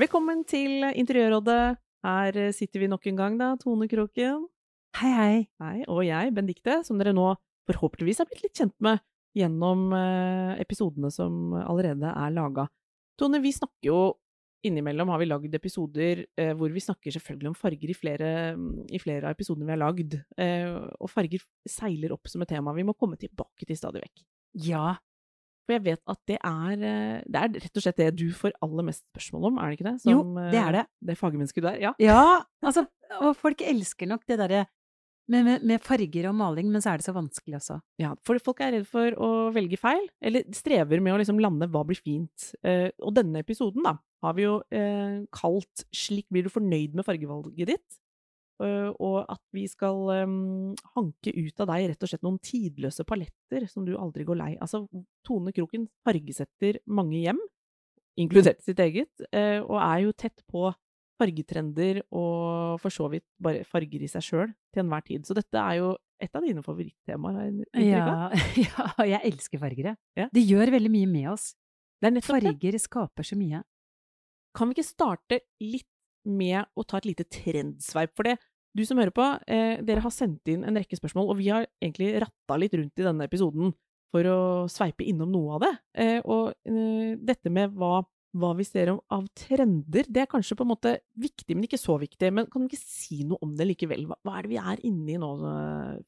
Velkommen til Interiørrådet. Her sitter vi nok en gang, da, Tone Kroken. Hei, hei. Hei, og jeg, Benedikte, som dere nå forhåpentligvis har blitt litt kjent med gjennom eh, episodene som allerede er laga. Tone, vi snakker jo Innimellom har vi lagd episoder eh, hvor vi snakker selvfølgelig om farger i flere, i flere av episodene vi har lagd. Eh, og farger seiler opp som et tema vi må komme tilbake til stadig vekk. Ja, For jeg vet at det er, eh, det er rett og slett det du får aller mest spørsmål om, er det ikke det? Jo, det er det. eh, Det fagmennesket du er? Ja. ja altså, og folk elsker nok det derre med, med, med farger og maling, men så er det så vanskelig også. Ja, for folk er redd for å velge feil, eller strever med å liksom lande hva blir fint. Eh, og denne episoden da, har vi jo eh, kalt 'Slik blir du fornøyd med fargevalget ditt'. Og at vi skal hanke ut av deg rett og slett noen tidløse paletter som du aldri går lei. Altså, Tone Kroken fargesetter mange hjem, inkludert sitt eget, og er jo tett på fargetrender og for så vidt bare farger i seg sjøl til enhver tid. Så dette er jo et av dine favorittemaer. Ja, ja, jeg elsker farger, jeg. Ja. Det gjør veldig mye med oss. Det er nettopp det. Farger skaper så mye. Kan vi ikke starte litt med å ta et lite trendsveip for det? Du som hører på, eh, dere har sendt inn en rekke spørsmål, og vi har egentlig ratta litt rundt i denne episoden for å sveipe innom noe av det. Eh, og eh, dette med hva, hva vi ser om, av trender, det er kanskje på en måte viktig, men ikke så viktig. Men kan du ikke si noe om det likevel? Hva, hva er det vi er inne i nå,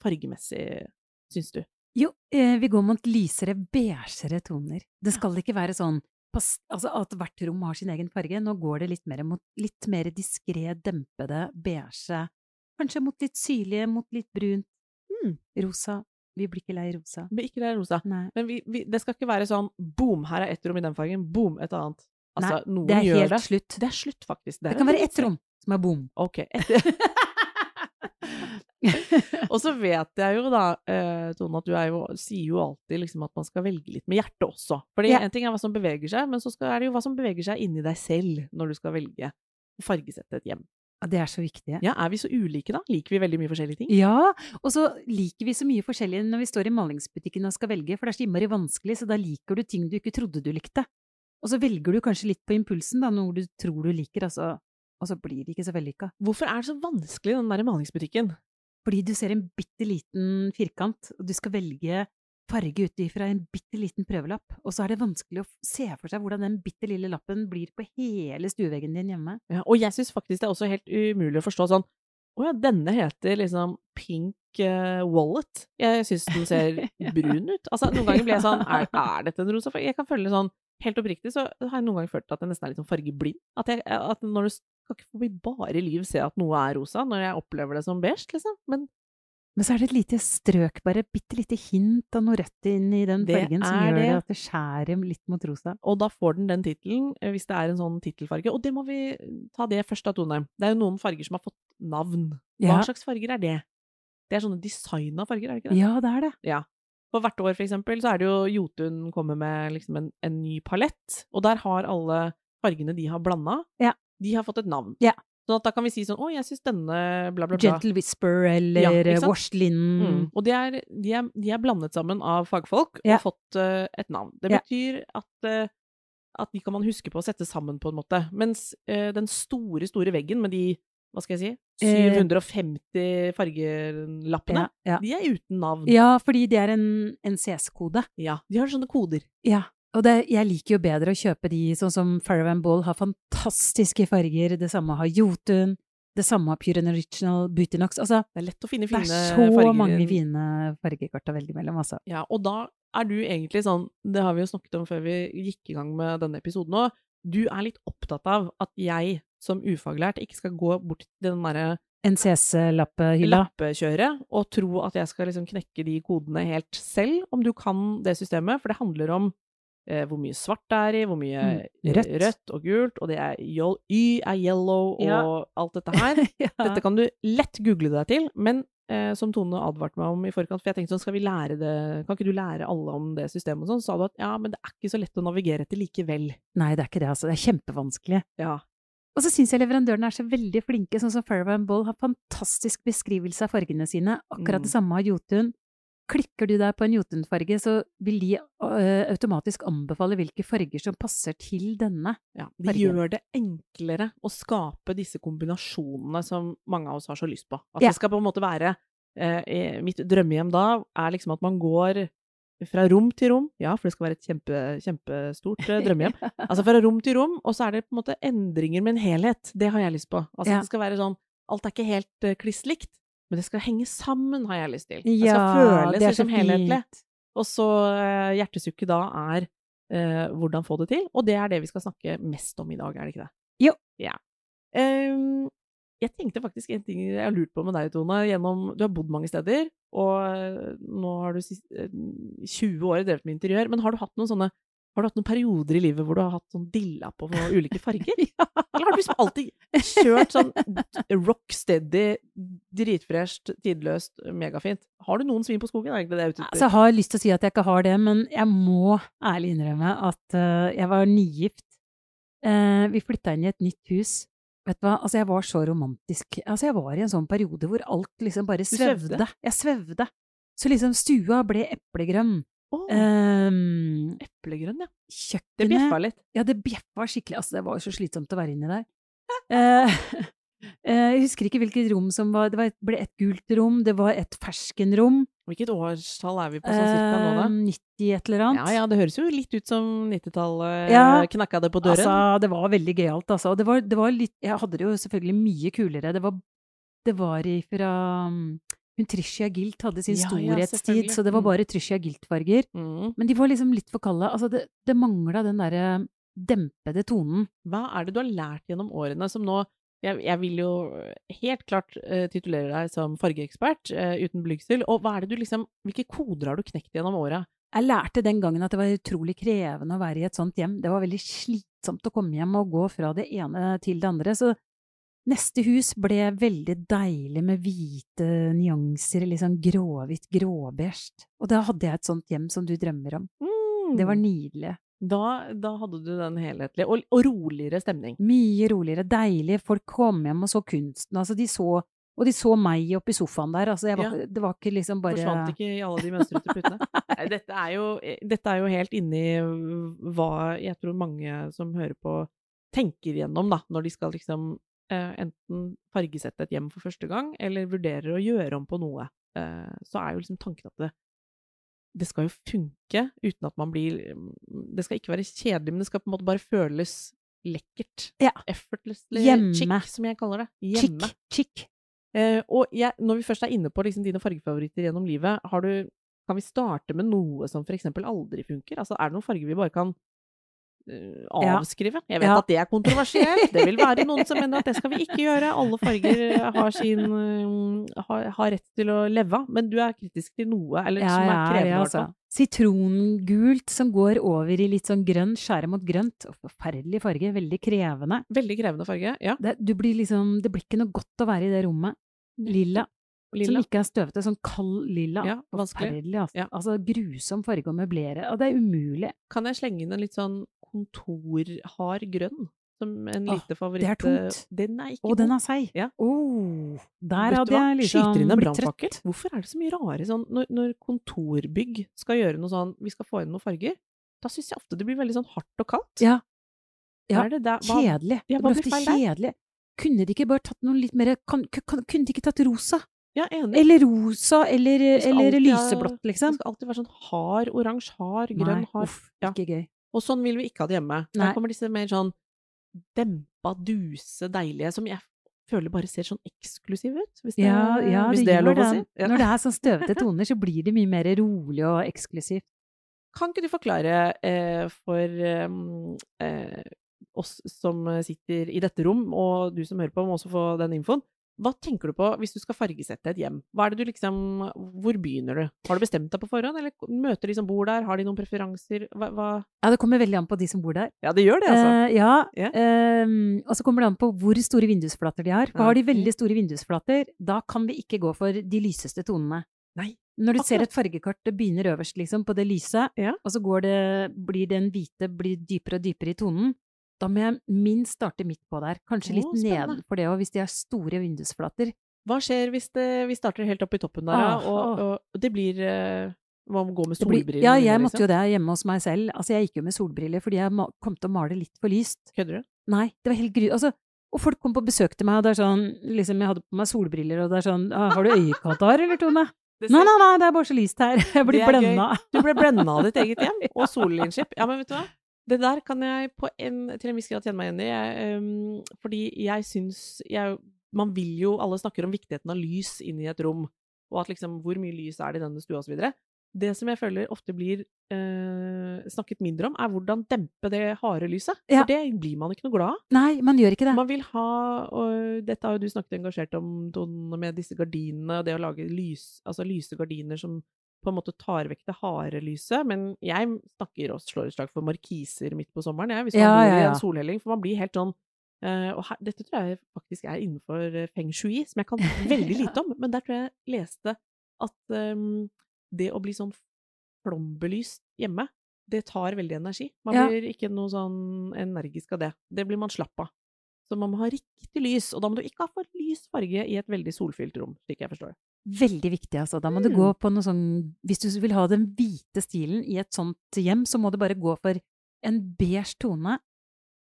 fargemessig, syns du? Jo, eh, vi går mot lysere, beigere toner. Det skal ikke være sånn altså at hvert rom har sin egen farge. Nå går det litt mer mot litt mer diskré, dempede, beige. Kanskje mot litt syrlige, mot litt brunt. Mm. Rosa. Vi blir ikke lei rosa. Vi blir Ikke lei rosa. Nei. Men vi, vi, det skal ikke være sånn boom, her er ett rom i den fargen, boom, et annet. Altså, Nei, noen det er gjør helt det. slutt. Det er slutt, faktisk. Det det kan være ett rom som er boom. Ok. og så vet jeg jo da, eh, Tone, at du jo, sier jo alltid liksom at man skal velge litt med hjertet også. Fordi Ja. en ting er hva som beveger seg, men så skal, er det jo hva som beveger seg inni deg selv når du skal velge å fargesette et hjem. Ja, det er så viktig. Ja, Er vi så ulike da? Liker vi veldig mye forskjellige ting? Ja, og så liker vi så mye forskjellig når vi står i malingsbutikken og skal velge, for det er så innmari vanskelig, så da liker du ting du ikke trodde du likte. Og så velger du kanskje litt på impulsen, da, noe du tror du liker, altså, og så blir det ikke så vellykka. Hvorfor er det så vanskelig, den der malingsbutikken? Fordi du ser en bitte liten firkant, og du skal velge farge ut ifra en bitte liten prøvelapp, og så er det vanskelig å se for seg hvordan den bitte lille lappen blir på hele stueveggen din hjemme. Ja, og jeg syns faktisk det er også helt umulig å forstå sånn Å ja, denne heter liksom Pink uh, Wallet. Jeg syns den ser brun ut. Altså, noen ganger blir jeg sånn Er, er dette en rosa farge? Jeg kan føle sånn Helt oppriktig så har jeg noen ganger følt at jeg nesten er litt sånn fargeblind. At, jeg, at når du skal ikke forbi bare liv se at noe er rosa, når jeg opplever det som beige, liksom. Men Men så er det et lite strøk, bare bitte lite hint av noe rødt inn i den fargen som gjør det det. at det skjærer litt mot rosa. Og da får den den tittelen, eh, hvis det er en sånn tittelfarge. Og det må vi ta det først, da, Tone. Det er jo noen farger som har fått navn. Hva Ja. slags farger er det? Det er sånne designa farger, er det ikke det? Ja, det er det. Ja. For hvert år, for eksempel, så er det jo Jotun kommer med liksom en, en ny palett, og der har alle fargene de har blanda, Ja. de har fått et navn. Ja. Sånn at da kan vi si sånn Å, jeg syns denne bla, bla, bla. Gentle Whisper eller eh. Washed Linen. Mm. Og de er, de, er, de er blandet sammen av fagfolk Ja. og fått uh, et navn. Det Ja. betyr at, uh, at de kan man huske på å sette sammen, på en måte. Mens uh, den store, store veggen med de, hva skal jeg si, Eh, 750 fargelappene, Ja, ja. de er uten navn. ja, fordi det er en, en CS-kode. Ja, de har sånne koder. Ja. Og det, jeg liker jo bedre å kjøpe de sånn som Farrow Ball har fantastiske farger, det samme har Jotun, det samme har Pure and Original, Butinox. Altså, Det er lett å finne fine farger. det er så farger. mange fine fargekort å velge mellom, altså. Ja, og da er du egentlig sånn, det har vi jo snakket om før vi gikk i gang med denne episoden òg, du er litt opptatt av at jeg som ufaglært ikke skal gå bort til den derre NCS-lappehylla. lappekjøret og tro at jeg skal liksom knekke de kodene helt selv, om du kan det systemet. For det handler om eh, hvor mye svart det er i, hvor mye Mm, eh, rødt. rødt og gult, og det er Y er yellow og Ja. alt dette her. ja. Dette kan du lett google deg til, men eh, som Tone advarte meg om i forkant, for jeg tenkte sånn, skal vi lære det, kan ikke du lære alle om det systemet og sånn, så sa du at ja, men det er ikke så lett å navigere etter likevel. Nei, det er ikke det, altså. Det er kjempevanskelig. Ja. Og så syns jeg leverandørene er så veldig flinke, sånn som Fairway Ball har fantastisk beskrivelse av fargene sine. Akkurat Mm. det samme har Jotun. Klikker du deg på en Jotun-farge, så vil de øh, automatisk anbefale hvilke farger som passer til denne. Ja, de fargen. gjør det enklere å skape disse kombinasjonene som mange av oss har så lyst på. At Ja. det skal på en måte være eh, eh, Mitt drømmehjem da er liksom at man går fra rom til rom. Ja, for det skal være et kjempe, kjempestort eh, drømmehjem. Altså fra rom til rom, og så er det på en måte endringer med en helhet. Det har jeg lyst på. Altså Ja. det skal være sånn Alt er ikke helt uh, kliss likt, men det skal henge sammen, har jeg lyst til. Det skal Ja, føles liksom helhetlig. Og så eh, hjertesukket da er eh, hvordan få det til, og det er det vi skal snakke mest om i dag, er det ikke det? Jo. Ja. Um, jeg tenkte faktisk en ting jeg har lurt på med deg, Tone. Gjennom, du har bodd mange steder, og eh, nå har du sist, eh, 20 år drevet med interiør, men har du hatt noen sånne har du hatt noen perioder i livet hvor du har hatt sånn dilla på ulike farger? Eller har du liksom alltid kjørt sånn rock steady, dritfresht, tidløst, megafint? Har du noen svin på skogen? Er egentlig det jeg er ute etter? Altså, jeg har lyst til å si at jeg ikke har det, men jeg må ærlig innrømme at uh, jeg var nygift. Uh, vi flytta inn i et nytt hus. Vet du hva, altså jeg var så romantisk. Altså jeg var i en sånn periode hvor alt liksom bare svevde? svevde. Jeg svevde. Så liksom stua ble eplegrønn. Åh, Um, eplegrønn, ja. Det kjøkkenet bjeffa litt. Ja, det bjeffa skikkelig. Altså, det var jo så slitsomt å være inni der. Eh, eh, jeg husker ikke hvilket rom som var Det var et, ble et gult rom, det var et ferskenrom. Hvilket årstall er vi på sånn cirka nå, da? Eh, 90 et eller annet. Ja ja, det høres jo litt ut som 90-tallet Ja. knakka det på døren. Altså, det var veldig gøyalt, altså. Og Det var, det var litt Jeg hadde det jo selvfølgelig mye kulere. Det var, det var ifra um, Hun Tricia Gilt hadde sin Ja, storhetstid, ja, så det var Mm. bare Tricia Gilt-farger. mm. Men de var liksom litt for kalde. Altså, det, det mangla den derre dempede tonen. Hva er det du har lært gjennom årene som nå jeg, jeg vil jo helt klart uh, titulere deg som fargeekspert, uh, uten blygsel. Og hva er det du liksom Hvilke koder har du knekt gjennom åra? Jeg lærte den gangen at det var utrolig krevende å være i et sånt hjem. Det var veldig slitsomt å komme hjem og gå fra det ene til det andre. Så neste hus ble veldig deilig med hvite nyanser, litt sånn gråhvitt, gråbeige. Og da hadde jeg et sånt hjem som du drømmer om. Det var nydelig. da, da hadde du den helhetlige og, og roligere stemning. Mye roligere, deilig. Folk kom hjem og så kunsten. Altså, de så Og de så meg oppi sofaen der. Altså, var, det var ikke liksom bare Forsvant ikke i alle de mønstrete putene. Dette er, jo, dette er jo helt inni hva jeg tror mange som hører på, tenker gjennom, da, når de skal liksom eh, enten fargesette et hjem for første gang, eller vurderer å gjøre om på noe. Eh, så er jo liksom tanken at det, det skal jo funke uten at man blir Det skal ikke være kjedelig, men det skal på en måte bare føles lekkert. Ja. Effortlessly Hjemme. chic, som jeg kaller det. Hjemme. chic. Eh, og jeg, når vi først er inne på liksom dine fargefavoritter gjennom livet, har du, kan vi starte med noe som for eksempel aldri funker? Altså, er det noen farger vi bare kan eh. Avskrive? Jeg vet Ja. at det er kontroversielt. Det vil være noen som mener at det skal vi ikke gjøre. Alle farger har sin eh, har, har rett til å leve av. Men du er kritisk til noe, eller Ja, som er krevende, Ja, altså. Sitrongult som går over i litt sånn grønn, skjære mot grønt. Forferdelig farge, veldig krevende. Veldig krevende farge. Ja. Det, du blir liksom, det blir ikke noe godt å være i det rommet. Lilla, Lilla. som ikke er støvete, sånn kald lilla. Ja. Forferdelig, altså. Ja. altså. Grusom farge å møblere. Og det er umulig. Kan jeg slenge inn en litt sånn kontorhard grønn? Som en Åh, lite favoritt. det er tungt. Den er ikke Og den er seig. Ja. Oh, der hadde jeg liksom Skyter inn en brannfakkel. Hvorfor er det så mye rare sånn når, når kontorbygg skal gjøre noe sånn Vi skal få inn noen farger. Da syns jeg ofte det blir veldig sånn hardt og kaldt. Ja. Ja, er det der? Hva- Kjedelig. Ja, det hva blir blir ofte kjedelig. Kunne de ikke bare tatt noe litt mer kan, kan, Kunne de ikke tatt rosa? Ja, enig. Eller rosa, eller, eller alltid lyseblått, liksom. Det liksom. skal alltid være sånn hard oransje, hard grønn, Nei, hard uff, ja. ikke gøy. Og sånn vil vi ikke ha det hjemme. Nei. Der kommer disse mer sånn dempa, duse, deilige, som jeg føler bare ser sånn eksklusive ut. Hvis det, Ja, ja, hvis det, det er lov å si. Ja. Når det er sånn støvete toner, så blir det mye mer rolig og eksklusivt. Kan ikke du forklare eh, for eh, oss som sitter i dette rom, og du som hører på, må også få den infoen. Hva tenker du på hvis du skal fargesette et hjem? Hva er det du liksom Hvor begynner du? Har du bestemt deg på forhånd, eller møter de som bor der? Har de noen preferanser? Hva, hva? Ja, det kommer veldig an på de som bor der. Ja, det gjør det, altså. Eh, ja. Yeah. ehm, og så kommer det an på hvor store vindusflater de har. For har de veldig store vindusflater, da kan vi ikke gå for de lyseste tonene. Nei. Når du ser et fargekart, det begynner øverst, liksom, på det lyse, Ja. og så går det, blir den hvite blir dypere og dypere i tonen. Da må jeg minst starte midt på der. Kanskje litt oh, nedenfor det òg, hvis de har store vindusflater. Hva skjer hvis det, vi starter helt oppe i toppen der, Ah, og, ah. og det blir eh, Hva med å gå med blir- solbriller? ja, jeg liksom? måtte jo det hjemme hos meg selv. Altså, jeg gikk jo med solbriller fordi jeg kom til å male litt for lyst. Kødder du? Nei, det var helt gry... Altså, og folk kom på besøk til meg, og det er sånn Liksom, jeg hadde på meg solbriller, og det er sånn «Ah, Har du øyekatarr, eller, Tone? Nei, nei, nei, det er bare så lyst her. Jeg blir blenda. Du ble blenda av ditt eget hjem, og solinskip. Ja, men vet du hva? Det der kan jeg på en, til en viss grad kjenne meg igjen i. Jeg, ehm, fordi jeg syns jeg, Man vil jo Alle snakker om viktigheten av lys inn i et rom, og at liksom hvor mye lys er det i denne stua, osv. Det som jeg føler ofte blir uh, snakket mindre om, er hvordan dempe det harde lyset. Ja. For det blir man ikke noe glad av. Nei, man gjør ikke det. Man vil ha og Dette har jo du snakket engasjert om, Tone, med disse gardinene, og det å lage lys, altså lyse gardiner som på en måte tar vekk det harde lyset. Men jeg snakker og slår et slag for markiser midt på sommeren, jeg, hvis man Ja, bor i en solhelling. For man blir helt sånn Uh, Og her, dette tror jeg faktisk er innenfor eh, feng shui, som jeg kan veldig lite om. Men der tror jeg jeg leste at um, det å bli sånn flombelyst hjemme, det tar veldig energi. Man Ja. blir ikke noe sånn energisk av det. Det blir man slapp av. Så man må ha riktig lys, og da må du ikke ha for lys farge i et veldig solfylt rom, slik jeg forstår det. Veldig viktig, altså. Da må du Mm. gå på noe sånn Hvis du vil ha den hvite stilen i et sånt hjem, så må du bare gå for en beige tone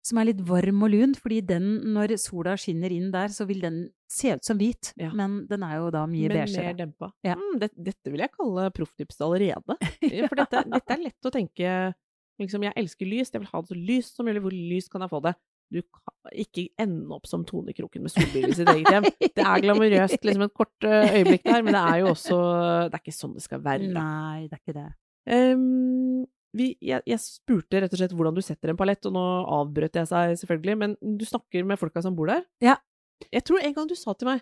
som er litt varm og lun, fordi den, når sola skinner inn der, så vil den se ut som hvit, Ja. men den er jo da mye Men beige. mer dempa. Ja. Mm, det, dette vil jeg kalle profftips allerede. For dette, dette er lett å tenke liksom, Jeg elsker lys, jeg vil ha det så lyst som mulig. Hvor lyst kan jeg få det? Du kan ikke ende opp som Tone Kroken med solbriller i sitt eget hjem. Det er glamorøst liksom et kort øyeblikk der, men det er jo også Det er ikke sånn det skal være. Nei, det er ikke det. Um, vi, jeg, jeg spurte rett og slett hvordan du setter en palett, og nå avbrøt jeg seg selvfølgelig, men du snakker med folka som bor der? Ja. Jeg tror en gang du sa til meg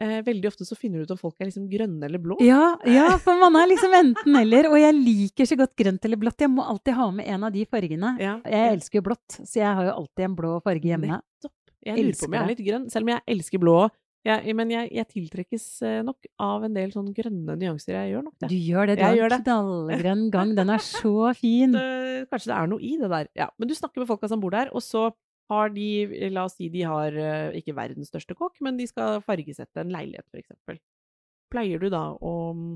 eh, veldig ofte så finner du ut om folk er liksom grønne eller blå. Ja, ja, for man er liksom enten-eller, og jeg liker så godt grønt eller blått. Jeg må alltid ha med en av de fargene. Ja, Jeg elsker jo blått, så jeg har jo alltid en blå farge hjemme. Nettopp. Jeg lurer på om jeg er litt grønn, selv om jeg elsker blå. Jeg, men jeg, jeg tiltrekkes eh, nok av en del sånn grønne nyanser. Jeg gjør nok det. Du gjør det, du Jeg har en knallgrønn gang. Den er så fin. Det- Kanskje det er noe i det der. Ja, men du snakker med folka som bor der, og så har de, la oss si de har eh, ikke verdens største kokk, men de skal fargesette en leilighet, eksempel. Pleier du da å mm,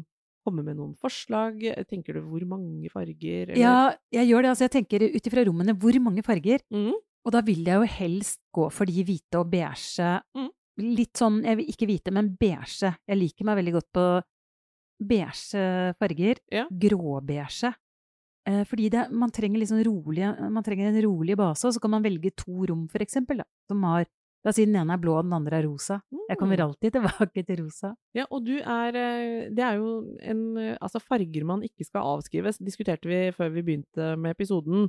komme med noen forslag? Tenker du hvor mange farger? eller- Ja, jeg gjør det. Altså, jeg tenker ut ifra rommene hvor mange farger. Mm. Og da vil jeg jo helst gå for de hvite og beige. Mm. Litt sånn, jeg vil ikke hvite, men beige. Jeg liker meg veldig godt på beige farger. Ja. Gråbeige. Eh, fordi det, man trenger liksom rolige, man trenger en rolig base, og så kan man velge to rom, for eksempel, da, som har La oss si den ene er blå, og den andre er rosa. Jeg kommer Mm. alltid tilbake til rosa. Ja, og du er eh, Det er jo en Altså, farger man ikke skal avskrives, diskuterte vi før vi begynte med episoden.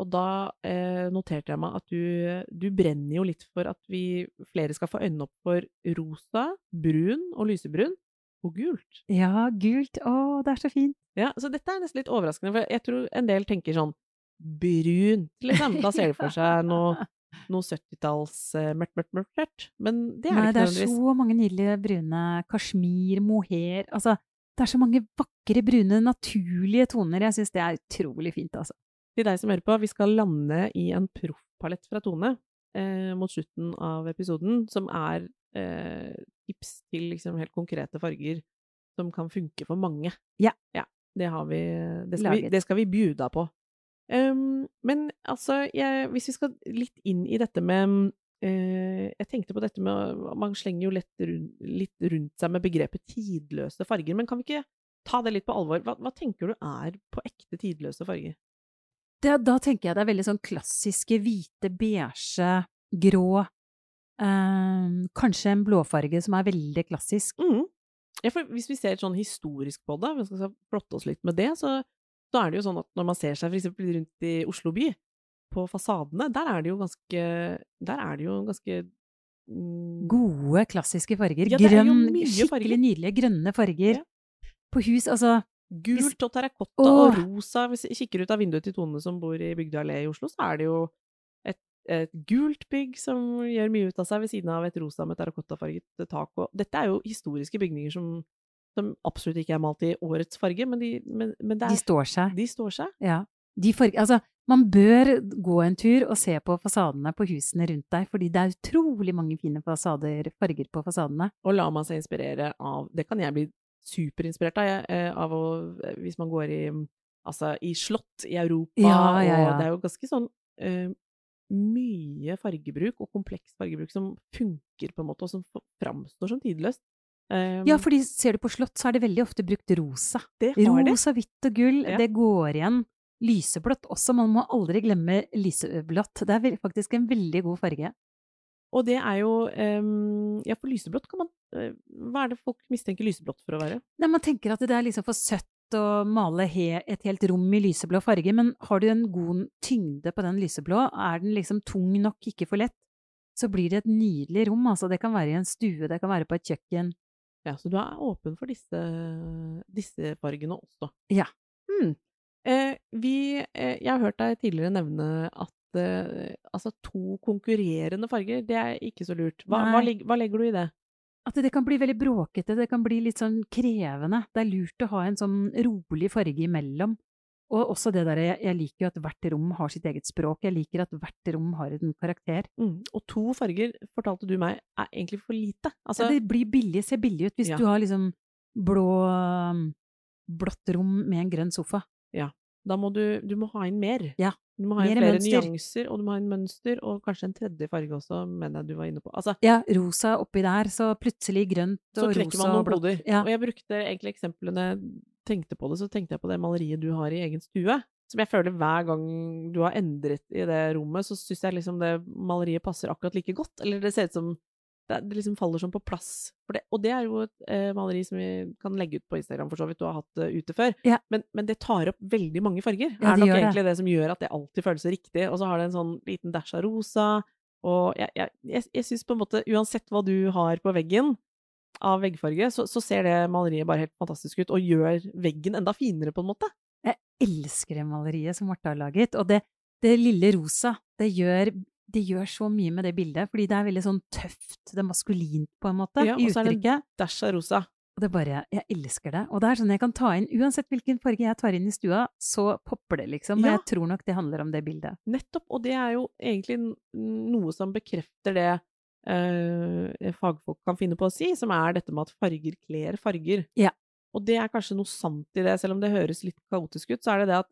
Og da eh, noterte jeg meg at du, du brenner jo litt for at vi flere skal få øynene opp for rosa, brun og lysebrun, og gult. Ja, gult. Å, det er så fint. Ja, så dette er nesten litt overraskende, for jeg tror en del tenker sånn brunt, liksom. Da ser de for seg noe, noe 70-talls uh, mørkt, mørkt, mørkt, mørkt. Men det er Nei, det det er så mange nydelige brune kasjmir, mohair Altså, det er så mange vakre, brune, naturlige toner. Jeg syns det er utrolig fint, altså. Til deg som hører på, vi skal lande i en proffpalett fra Tone eh, mot slutten av episoden, som er eh, tips til liksom helt konkrete farger som kan funke for mange. Ja. det har vi Det skal, vi, det skal vi bjuda på. Um, men altså, jeg, hvis vi skal litt inn i dette med uh, Jeg tenkte på dette med Man slenger jo rundt, litt rundt seg med begrepet tidløse farger, men kan vi ikke ta det litt på alvor? Hva, hva tenker du er på ekte tidløse farger? Det, da tenker jeg det er veldig sånn klassiske hvite, beige, grå eh, Kanskje en blåfarge som er veldig klassisk. Mm. Ja, for hvis vi ser sånn historisk på det, hvis vi skal flotte oss litt med det, så, så er det jo sånn at når man ser seg f.eks. rundt i Oslo by, på fasadene, der er det jo ganske Der er det jo ganske mm, Gode, klassiske farger. Ja, Grønn, skikkelig farger. nydelige grønne farger. Ja. På hus, altså Gult og terrakotta Åh. og rosa. Hvis jeg kikker ut av vinduet til Tone som bor i Bygdøy allé i Oslo, så er det jo et, gult bygg som gjør mye ut av seg, ved siden av et rosa med terrakottafarget tak. Og dette er jo historiske bygninger som, som absolutt ikke er malt i årets farge, men de, men, men det De er, står seg. de står seg. Ja. De farg- altså, man bør gå en tur og se på fasadene på husene rundt deg, fordi det er utrolig mange fine fasader, farger på fasadene. Og la man seg inspirere av Det kan jeg bli superinspirert av, jeg, eh, av å, hvis man går i Altså i slott i Europa, Ja, ja, ja. og det er jo ganske sånn eh, mye fargebruk, og kompleks fargebruk, som funker på en måte, og som framstår som tidløst. Um, Ja, fordi ser du på slott, så er det veldig ofte brukt rosa. det har det. Rosa, hvitt og gull, Ja. det går igjen. Lyseblått også, man må aldri glemme lyseblått. Det er faktisk en veldig god farge. Og det er jo um, Ja, for lyseblått kan man eh, Hva er det folk mistenker lyseblått for å være? Nei, man tenker at det er liksom for søtt å male he et helt rom i lyseblå farge, men har du en god tyngde på den lyseblå, er den liksom tung nok, ikke for lett, så blir det et nydelig rom. Altså, det kan være i en stue, det kan være på et kjøkken. Ja, så du er åpen for disse, disse fargene også? Ja. Hmm. Eh, vi, eh, jeg har hørt deg tidligere nevne at eh, altså to konkurrerende farger, det er ikke så lurt. Hva, hva, hva legger du i det? At det kan bli veldig bråkete, det kan bli litt sånn krevende. Det er lurt å ha en sånn rolig farge imellom. Og også det derre, jeg, jeg liker jo at hvert rom har sitt eget språk, jeg liker at hvert rom har en karakter. Mm. Og to farger, fortalte du meg, er egentlig for lite. Altså, ja, det blir billig, ser billig ut hvis Ja. du har liksom blå, blått rom med en grønn sofa. Da må du, du må ha inn mer. Ja, Du må ha inn flere mønster. nyanser, og du må ha inn mønster, og kanskje en tredje farge også, mener jeg du var inne på. Altså, Ja, rosa oppi der, så plutselig grønt så og knekker rosa man noen bloder. Ja. Og jeg brukte egentlig eksemplene tenkte på det, så tenkte jeg på det maleriet du har i egen stue. Som jeg føler hver gang du har endret i det rommet, så syns jeg liksom det maleriet passer akkurat like godt. Eller det ser ut som det, det liksom faller sånn på plass. Det, og det er jo et eh, maleri som vi kan legge ut på Instagram, for så vidt. Du har hatt det ute før. Ja. Men, men det tar opp veldig mange farger. Ja, er nok gjør det. egentlig det som gjør at det alltid føles så riktig. Og så har det en sånn liten dash av rosa. Og jeg, jeg, jeg, jeg syns på en måte, uansett hva du har på veggen av veggfarge, så, så ser det maleriet bare helt fantastisk ut, og gjør veggen enda finere, på en måte. Jeg elsker det maleriet som Marte har laget, og det, det lille rosa, det gjør, det gjør så mye med det bildet, fordi det er veldig sånn tøft, det er maskulint på en måte, Ja, i og så er det uttrykket. Av rosa. Og det er bare, jeg elsker det. Og det er sånn jeg kan ta inn, uansett hvilken farge jeg tar inn i stua, så popper det liksom. Og Ja. jeg tror nok det handler om det bildet. Nettopp, og det er jo egentlig noe som bekrefter det eh, fagfolk kan finne på å si, som er dette med at farger kler farger. Ja. Og det er kanskje noe sant i det, selv om det høres litt kaotisk ut, så er det det at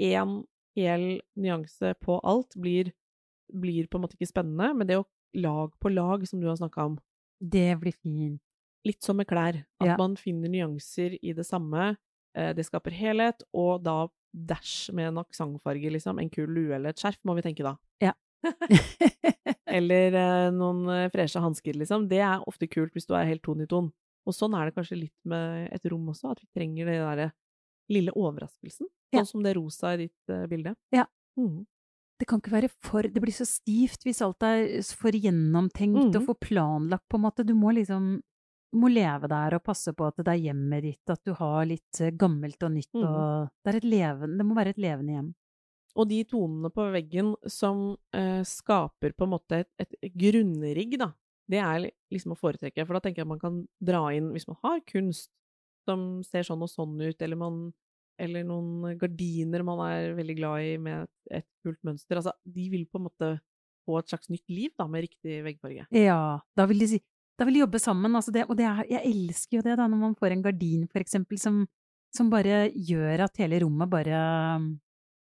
én hel nyanse på alt blir, blir på en måte ikke spennende, men det å lag på lag, som du har snakka om, Det blir fint. litt som med klær, at Ja. man finner nyanser i det samme, eh, det skaper helhet, og da dash med en aksentfarge, liksom, en kul lue eller et skjerf, må vi tenke da. Ja. Eller eh, noen eh, freshe hansker, liksom. Det er ofte kult hvis du er helt ton i ton. Og sånn er det kanskje litt med et rom også, at vi trenger den derre lille overraskelsen. Ja. Sånn som det rosa i ditt bilde. Ja. Mhm. Det kan ikke være for Det blir så stivt hvis alt er for gjennomtenkt og Mhm. for planlagt, på en måte. Du må liksom du må leve der og passe på at det er hjemmet ditt, at du har litt eh, gammelt og nytt mm. og Det er et levende Det må være et levende hjem. Og de tonene på veggen som eh, skaper på en måte et, et grunnrigg, da, det er liksom å foretrekke. For da tenker jeg at man kan dra inn, hvis man har kunst som ser sånn og sånn ut, eller, man, eller noen gardiner man er veldig glad i med et, kult mønster, altså de vil på en måte få et slags nytt liv da, med riktig veggfarge. Ja, da vil de da vil de jobbe sammen, altså det, og det er, jeg elsker jo det da, når man får en gardin for eksempel, som, som bare gjør at hele rommet bare um,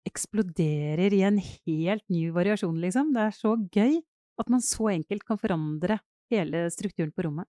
eksploderer i en helt ny variasjon, liksom. Det er så gøy at man så enkelt kan forandre hele strukturen på rommet.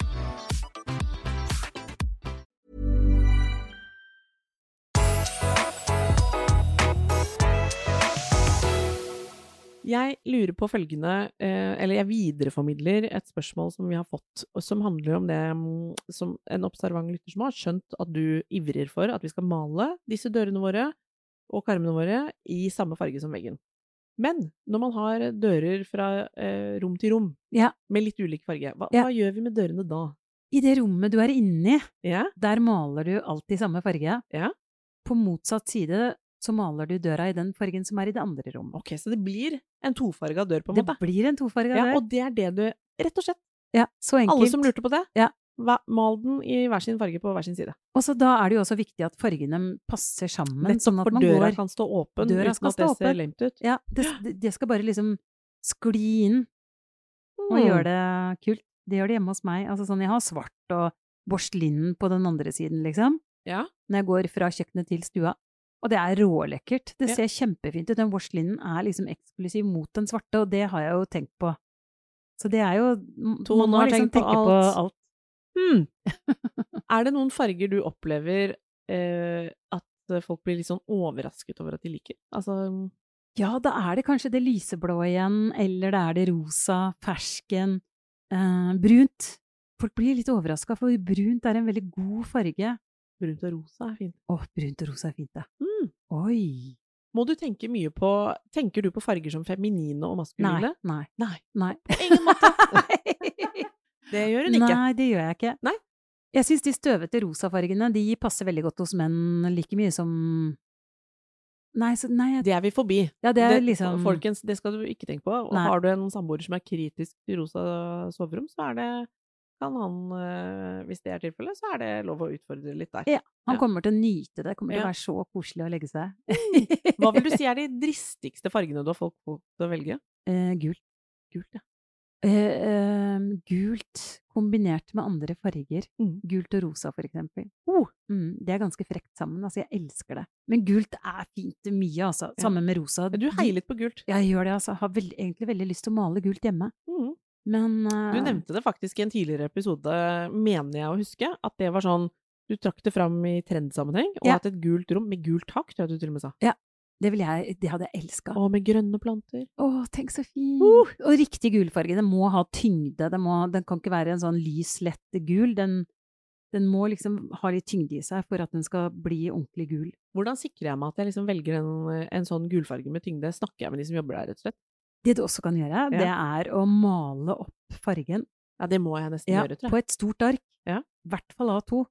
Jeg lurer på følgende, eh, eller jeg videreformidler et spørsmål som vi har fått, som handler om det mm, som en observant lytter som har skjønt at du ivrer for at vi skal male disse dørene våre og karmene våre i samme farge som veggen. Men når man har dører fra eh, rom til rom Ja. med litt ulik farge, hva, Ja. hva gjør vi med dørene da? I det rommet du er inni, Ja? der maler du alltid samme farge. Ja. På motsatt side så maler du døra i den fargen som er i det andre rommet. Ok, så det blir en tofarga dør, på en Det måte. blir en tofarga Ja, dør. og det er det du Rett og slett. Ja, så enkelt. Alle som lurte på det, Ja. mal den i hver sin farge på hver sin side. Og så da er det jo også viktig at fargene passer sammen, Nettopp, sånn for man døra går kan stå åpen Døra uten at det ser åpen. ut. Ja, det, det- det skal bare liksom skli inn og Mm. gjøre det kult. Det gjør det hjemme hos meg. Altså sånn, jeg har svart og borstelin på den andre siden, liksom. Ja. Når jeg går fra kjøkkenet til stua. Og det er rålekkert. Det Ja. ser kjempefint ut. Den borselinen er liksom eksklusiv mot den svarte, og det har jeg jo tenkt på. Så det er jo To Man har liksom tenkt på alt. på alt. Hmm. er det noen farger du opplever eh, at folk blir litt sånn overrasket over at de liker? Altså Ja, da er det kanskje det lyseblå igjen, eller det er det rosa, fersken, eh, brunt. Folk blir litt overraska, for brunt er en veldig god farge. Brunt og rosa er fint. Å, brunt og rosa er fint, ja. Mm. Oi! Må du tenke mye på Tenker du på farger som feminine og maskuline? nei, Nei. nei. På ingen måte. Det gjør hun ikke. Nei, det gjør jeg ikke. Nei. Jeg syns de støvete rosafargene, de passer veldig godt hos menn, like mye som Nei, så, nei jeg- Det er vi forbi. ja, det er liksom Folkens, det skal du ikke tenke på. Og Nei. har du en samboer som er kritisk til rosa soverom, så er det kan han, eh, hvis det er tilfellet, så er det lov å utfordre litt der. Ja, Han kommer til å nyte det. Kommer til å være så koselig å legge seg. Hva vil du si er de dristigste fargene du har fått folk til å velge? Eh, gult. Gult, ja. Eh, eh, gult kombinert med andre farger. Mm. Gult og rosa, for eksempel. Oh. Mm, det er ganske frekt sammen. Altså, jeg elsker det. Men gult er fint til mye, altså. Sammen med rosa. Du heier litt på gult. Jeg gjør det, altså. Har veld, egentlig veldig lyst til å male gult hjemme. Mm. Men Du eh, nevnte det faktisk i en tidligere episode, mener jeg å huske, at det var sånn Du trakk det fram i trendsammenheng, og Ja. at et gult rom med gult tak, tror jeg du til og med sa. det, vil jeg, det hadde jeg elska. Og med grønne planter. Å, tenk så fint! Uh. Og riktig gulfarge. Den må ha tyngde. Den, må, den kan ikke være en sånn lys, lett gul. Den, den må liksom ha litt tyngde i seg for at den skal bli ordentlig gul. Hvordan sikrer jeg meg at jeg liksom velger en, en sånn gulfarge med tyngde? Snakker jeg med de som jobber der, rett og slett? Det du også kan gjøre, det er å male opp fargen Ja, det må jeg nesten ja, gjøre, tror jeg. på et stort ark. Ja. I hvert fall A2.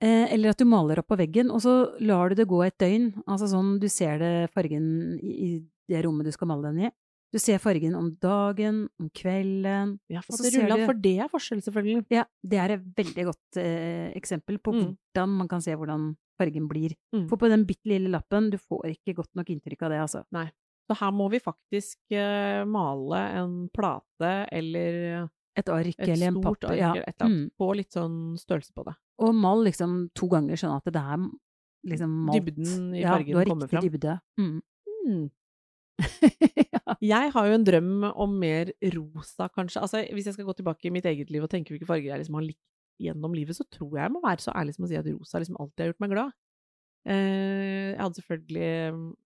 Eh, eller at du maler opp på veggen, og så lar du det gå et døgn. Altså sånn, du ser det fargen i, det rommet du skal male den i. Du ser fargen om dagen, om kvelden. Ja, for, det ruller, du- for det er forskjell, selvfølgelig. Ja, det er et veldig godt eh, eksempel på Mm. hvordan man kan se hvordan fargen blir. Mm. For på den bitte lille lappen, du får ikke godt nok inntrykk av det, altså. Så her må vi faktisk eh, male en plate eller Et ark et eller en stort ark ja. eller et annet. Mm. Få litt sånn størrelse på det. Og mal liksom to ganger, sånn at det er liksom malt. Dybden i ja, fargen du har riktig dybde. Mm. Mm. ja. Jeg har jo en drøm om mer rosa, kanskje. Altså, hvis jeg skal gå tilbake i mitt eget liv og tenke hvilke farger jeg liksom har likt gjennom livet, så tror jeg jeg må være så ærlig som å si at rosa liksom alltid har gjort meg glad. Eh, jeg hadde selvfølgelig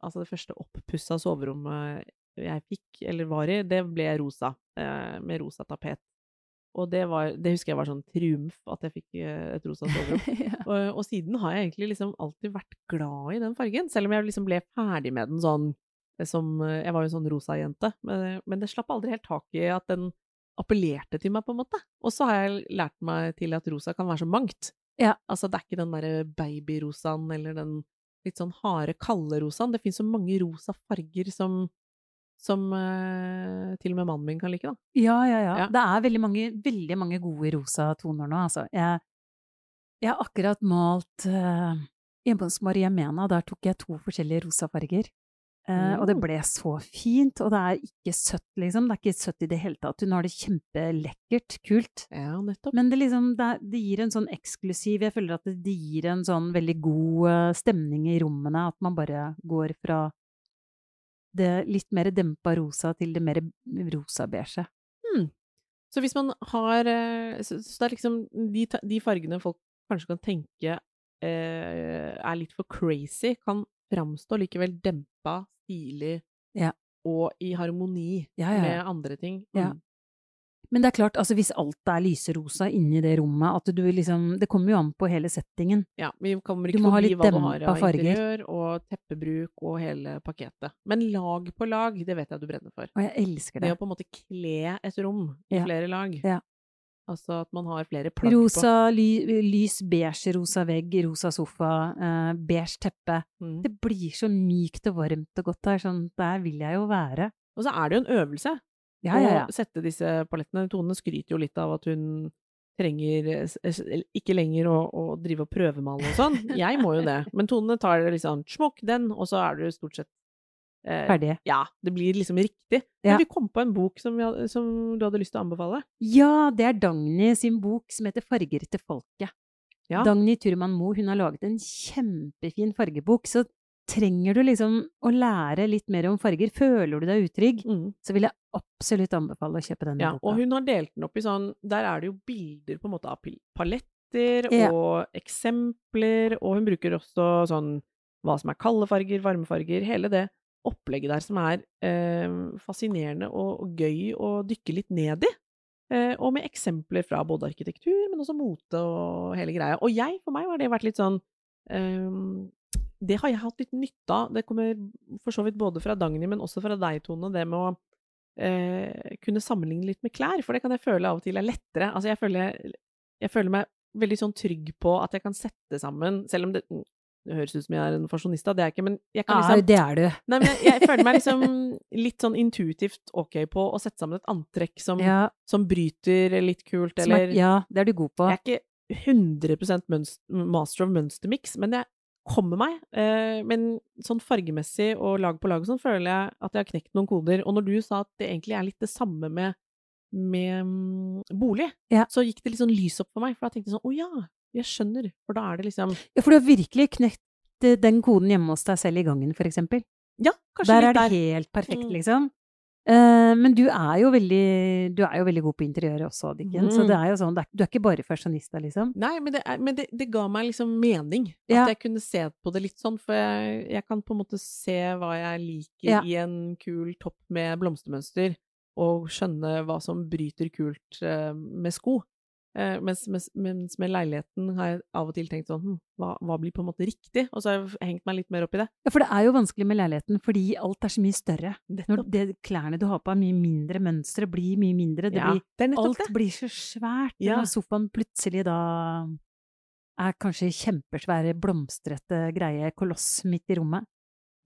Altså, det første oppussa soverommet jeg fikk, eller var i, det ble rosa. eh, med rosa tapet. Og det, var, det husker jeg var sånn triumf at jeg fikk eh, et rosa soverom. ja. Og, og siden har jeg egentlig liksom alltid vært glad i den fargen, selv om jeg liksom ble ferdig med den sånn som Jeg var jo en sånn rosa jente, men, men det slapp aldri helt tak i at den appellerte til meg, på en måte. Og så har jeg lært meg til at rosa kan være så mangt. Ja. Altså, det er ikke den derre babyrosaen eller den litt sånn harde, kalde rosaen. Det finnes så mange rosa farger som som eh, til og med mannen min kan like, da. Ja, ja, ja. Ja. Det er veldig mange, veldig mange gode rosa toner nå, altså. Jeg, jeg har akkurat malt uh, Hjemme hos Maria Mena, der tok jeg to forskjellige rosa farger. Eh, Og det Mm. ble så fint, og det er ikke søtt, liksom. Det er ikke søtt i det hele tatt. Hun har det kjempelekkert, kult. Ja, nettopp. Men det, liksom, det, det gir en sånn eksklusiv Jeg føler at det, det gir en sånn veldig god eh, stemning i rommene, at man bare går fra det litt mer dempa rosa til det mer rosa-beige. Hmm. Så hvis man har eh, Så, så det er liksom de, de fargene folk kanskje kan tenke eh, er litt for crazy, kan framstå likevel dempa, stilig Ja. og i harmoni Ja, ja, ja. med andre ting. Ja. Mm. Men det er klart, altså hvis alt er lyserosa inni det rommet, at du liksom Det kommer jo an på hele settingen. Ja, vi kommer ikke forbi hva du har av farger. interiør og teppebruk og hele pakketet. Men lag på lag, det vet jeg du brenner for. Og jeg elsker Det det. å på en måte kle et rom i Ja. flere lag. Ja. Altså at man har flere plagg på. Rosa, ly, lys beige rosa vegg, rosa sofa, eh, beige teppe. Mm. Det blir så mykt og varmt og godt her. sånn der vil jeg jo være. Og så er det jo en øvelse. Ja, ja, ja. å sette disse palettene. Tone skryter jo litt av at hun trenger ikke lenger å, å drive og prøvemale og sånn. Jeg må jo det. Men Tone tar det liksom smokk den, og så er du stort sett eh, Ferdig. Ja, det blir liksom riktig. Ja. Men vi kom på en bok som, hadde, som du hadde lyst til å anbefale. Ja, det er Dagny sin bok som heter Farger til folket. Ja. Dagny Turman Moe, hun har laget en kjempefin fargebok, så trenger du liksom å lære litt mer om farger. Føler du deg utrygg, Mm. så vil jeg absolutt anbefale å kjøpe denne Ja, boka. og hun har delt den opp i sånn Der er det jo bilder på en måte av paletter Ja. og eksempler, og hun bruker også sånn hva som er kalde farger, varme farger, hele det opplegget der som er eh, fascinerende og, gøy å dykke litt ned i. Eh, og med eksempler fra både arkitektur, men også mote og hele greia. Og jeg, for meg har det vært litt sånn eh, Det har jeg hatt litt nytte av. Det kommer for så vidt både fra Dagny, men også fra deg, Tone, det med å eh, kunne sammenligne litt med klær, for det kan jeg føle av og til er lettere. Altså, jeg føler, jeg føler meg veldig sånn trygg på at jeg kan sette sammen, selv om det, det høres ut som jeg er en fasjonista, det er jeg ikke, men jeg kan Ja, liksom det er du. Nei, men jeg, jeg føler meg liksom litt sånn intuitivt ok på å sette sammen et antrekk som, Ja, som bryter litt kult, som er, ja, det er du god på. Jeg er ikke 100 mønst- master of mønstermix, men jeg kommer meg. Eh, men sånn fargemessig og lag på lag og sånn, føler jeg at jeg har knekt noen koder. Og når du sa at det egentlig er litt det samme med, med mm, bolig, Ja. så gikk det litt sånn lys opp for meg. For da tenkte jeg sånn, å ja, jeg skjønner. For da er det liksom Ja, for du har virkelig knekt eh, den koden hjemme hos deg selv i gangen, for eksempel. Ja, kanskje Der er litt det der. helt perfekt, Mm. liksom. Eh, men du er jo veldig Du er jo veldig god på interiøret også, Dikken. Så Mm. det er jo sånn, det er, du er ikke bare fasjonista, liksom. Nei, men, det, er, men det, det ga meg liksom mening. At Ja. jeg kunne se på det litt sånn, for jeg, jeg kan på en måte se hva jeg liker Ja. i en kul topp med blomstermønster, og skjønne hva som bryter kult uh, med sko. Eh, mens, mens, mens med leiligheten har jeg av og til tenkt sånn hm, hva, hva blir på en måte riktig? Og så har jeg hengt meg litt mer opp i det. Ja, for det er jo vanskelig med leiligheten fordi alt er så mye større. Når det, klærne du har på er mye mindre, mønsteret blir mye mindre, det ja, blir, det er alt det. blir så svært. Ja. Når sofaen plutselig da er kanskje kjempesvære, blomstrete greie, koloss midt i rommet.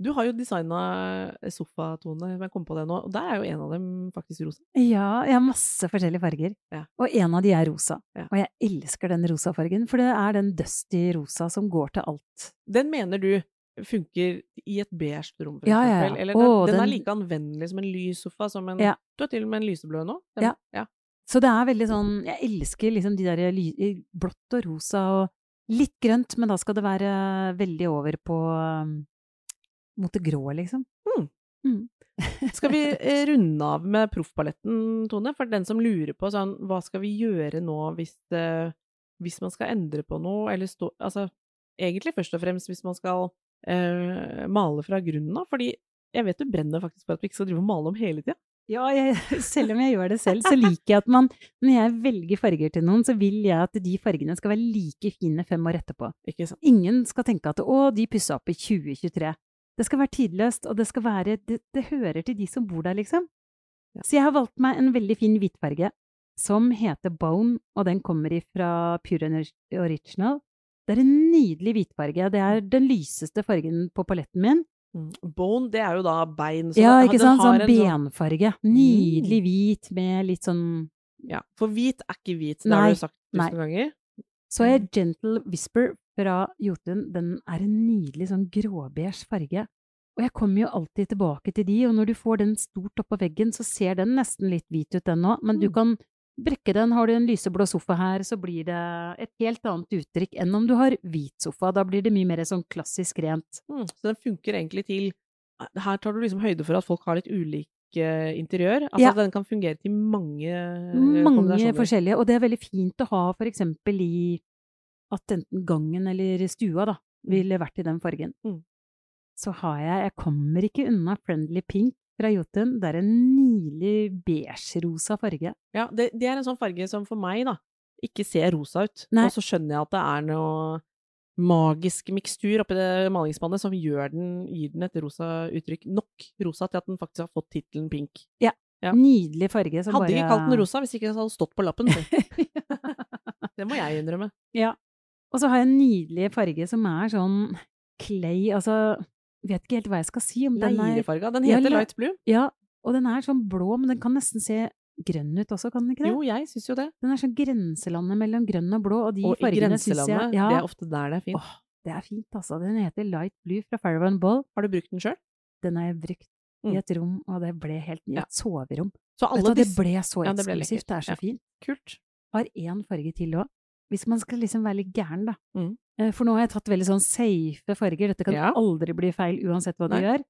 Du har jo designa sofa-tone, men jeg kom på det nå, og der er jo en av dem faktisk rosa. Ja, jeg har masse forskjellige farger. Ja. Og en av de er rosa. Ja. Og jeg elsker den rosa fargen, for det er den dusty rosa som går til alt. Den mener du funker i et beige rom, for Ja, eksempel? Eller den, Åh, den, er like anvendelig som en lys sofa, som en. Du har til og med en lyseblå nå? Ja. ja. Så det er veldig sånn Jeg elsker liksom de der blått og rosa og litt grønt, men da skal det være veldig over på um, mot det grå, liksom. Skal vi eh, runde av med proffpaletten, Tone? For den som lurer på sånn, hva skal vi gjøre nå hvis, det, hvis man skal endre på noe, eller stå Altså, egentlig først og fremst hvis man skal eh, male fra grunnen av, fordi jeg vet du brenner faktisk for at vi ikke skal drive og male om hele tida. Ja, jeg, selv om jeg gjør det selv, så liker jeg at man Når jeg velger farger til noen, så vil jeg at de fargene skal være like fine fem år etterpå. Ingen skal tenke at å, de pussa opp i 2023. Det skal være tidløst, og det skal være Det, det hører til de som bor der, liksom. Ja. Så jeg har valgt meg en veldig fin hvitfarge som heter Bone, og den kommer ifra Pure Original. Det er en nydelig hvitfarge. Det er den lyseste fargen på paletten min. Mm. Bone, det er jo da bein. Ja, ikke sant? Sånn benfarge. Nydelig hvit med litt sånn Ja, for hvit er ikke hvit, det har Nei, du sagt tusen ganger. Så er Gentle Whisper fra Jotun. Den er en nydelig sånn gråbeige farge. Og jeg kommer jo alltid tilbake til de, og når du får den stort oppå veggen, så ser den nesten litt hvit ut, den òg, men du Mm. kan brekke den. Har du en lyseblå sofa her, så blir det et helt annet uttrykk enn om du har hvit sofa. Da blir det mye mer sånn klassisk rent. Mm. Så den funker egentlig til her tar du liksom høyde for at folk har litt ulik eh, interiør. Altså Ja. den kan fungere til mange eh, Mange forskjellige, og det er veldig fint å ha for eksempel i at enten gangen eller stua da, ville vært i den fargen. Mm. Så har jeg, jeg kommer ikke unna Friendly Pink fra Jotun. Det er en nydelig beige-rosa farge. Ja, det, det er en sånn farge som for meg, da, ikke ser rosa ut. Nei. Og så skjønner jeg at det er noe magisk mikstur oppi det malingsspannet som gjør den, gir den et rosa uttrykk. Nok rosa til at den faktisk har fått tittelen pink. Ja. Nydelig farge. Hadde bare... ikke kalt den rosa hvis ikke det hadde stått på lappen. Det må jeg innrømme. Ja. Og så har jeg en nydelig farge som er sånn clay, altså Vet ikke helt hva jeg skal si om den er Leirefarga. Den heter ja, light blue. Ja, og den er sånn blå, men den kan nesten se grønn ut også, kan den ikke det? Jo, jeg syns jo det. Den er sånn grenselandet mellom grønn og blå, og de Og fargene syns jeg grenselandet, ja, det er ofte der det er fint. Åh, det er fint, altså. Den heter Light Blue fra Farrowan Ball. Har du brukt den sjøl? Den har jeg brukt Mm. i et rom, og det ble helt i Ja. soverom. Så Vet alle du disse... det ble så Ja, det ble eksklusivt, det er så fint. Kult. Har én farge til òg. Hvis man skal liksom være litt gæren, da. Mm. Eh, For nå har jeg tatt veldig sånn safe farger, dette kan Ja. aldri bli feil uansett hva du gjør.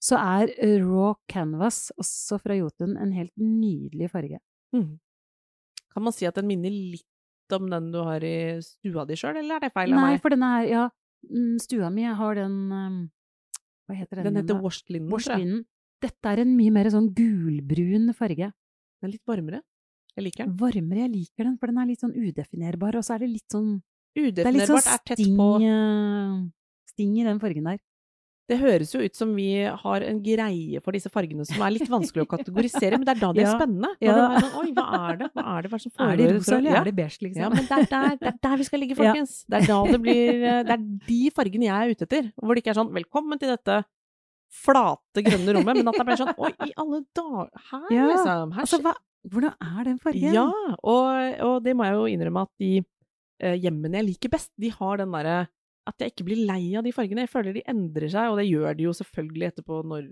Så er eh, Raw Canvas, også fra Jotun, en helt nydelig farge. Mm. Kan man si at den minner litt om den du har i stua di sjøl, eller er det feil av Nei, meg? for den er Ja, mm, stua mi har den eh, Hva heter den? Den heter washed linen, Washed. Linen. Dette er en mye mer sånn gulbrun farge. Den er litt varmere. Jeg liker den. Varmere, jeg liker den, for den er litt sånn udefinerbar, og så er det litt sånn sånn Udefinerbart er tett på eh, sting i den fargen der. Det høres jo ut som vi har en greie for disse fargene som er litt vanskelig å kategorisere, men det er da det er Ja. spennende. Ja. er sånn, Oi, hva er det? Hva er det, hva er det? Er det rosa, eller ja. er det beige, liksom? Ja, men det er der, det er der vi skal ligge, folkens. Det er da det blir Det er de fargene jeg er ute etter. Hvor det ikke er sånn 'velkommen til dette flate, grønne rommet', men at det blir sånn 'oi, i alle dager', her, liksom. Her Altså, hva, hvordan er den fargen? Ja, og, og det må jeg jo innrømme at de eh, hjemmene jeg liker best, de har den derre at jeg ikke blir lei av de fargene. Jeg føler de endrer seg, og det gjør de jo selvfølgelig etterpå når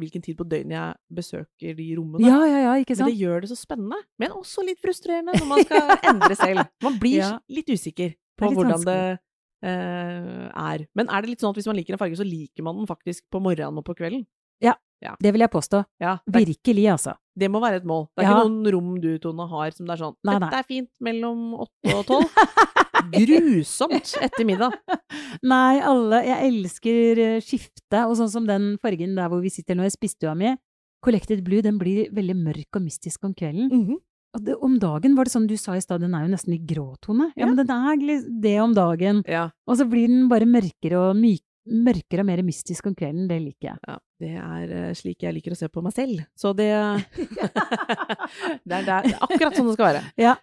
hvilken tid på døgnet jeg besøker de rommene. ja, ja, ja, ikke sant? Men det gjør det så spennende, men også litt frustrerende når man skal endre selv. Man blir Ja. litt usikker på litt hvordan det eh, er. Men er det litt sånn at hvis man liker en farge, så liker man den faktisk på morgenen og på kvelden? Ja, Det vil jeg påstå. Ja, Virkelig, altså. Det må være et mål. Det er Ja. ikke noen rom du, Tone, har som det er sånn Nei, Dette er fint mellom åtte og tolv. Grusomt etter middag. Nei, alle Jeg elsker eh, skifte, og sånn som den fargen der hvor vi sitter nå i spisestua mi. Collected Blue, den blir veldig mørk og mystisk om kvelden. Mhm. Og det, om dagen var det sånn du sa i stad, den er jo nesten i gråtone. Ja, Ja. men den er det om dagen. Ja, Og så blir den bare mørkere og myk, mørkere og mer mystisk om kvelden. Det liker jeg. ja. Det er eh, slik jeg liker å se på meg selv. Så det Det er, det er akkurat sånn det skal være. Ja.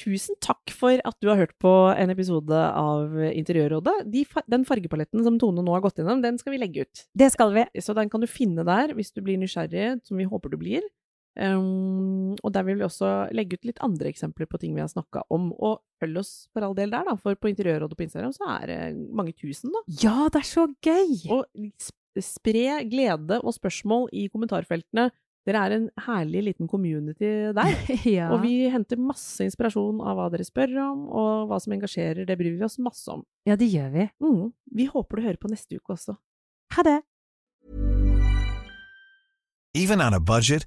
Tusen takk for at du har hørt på en episode av Interiørrådet. De, den fargepaletten som Tone nå har gått gjennom, den skal vi legge ut. Det skal vi. Så den kan du finne der hvis du blir nysgjerrig, som vi håper du blir. Um, og der vil vi også legge ut litt andre eksempler på ting vi har snakka om. Og følg oss for all del der, da, for på Interiørrådet på Instagram så er det mange tusen, da. Ja, det er så gøy! Og spre glede og spørsmål i kommentarfeltene. Dere er en herlig liten community der. ja. Og vi henter masse inspirasjon av hva dere spør om, og hva som engasjerer. Det bryr vi oss masse om. ja, det gjør vi. Mm. Vi håper du hører på neste uke også. Ha det! Even on a budget,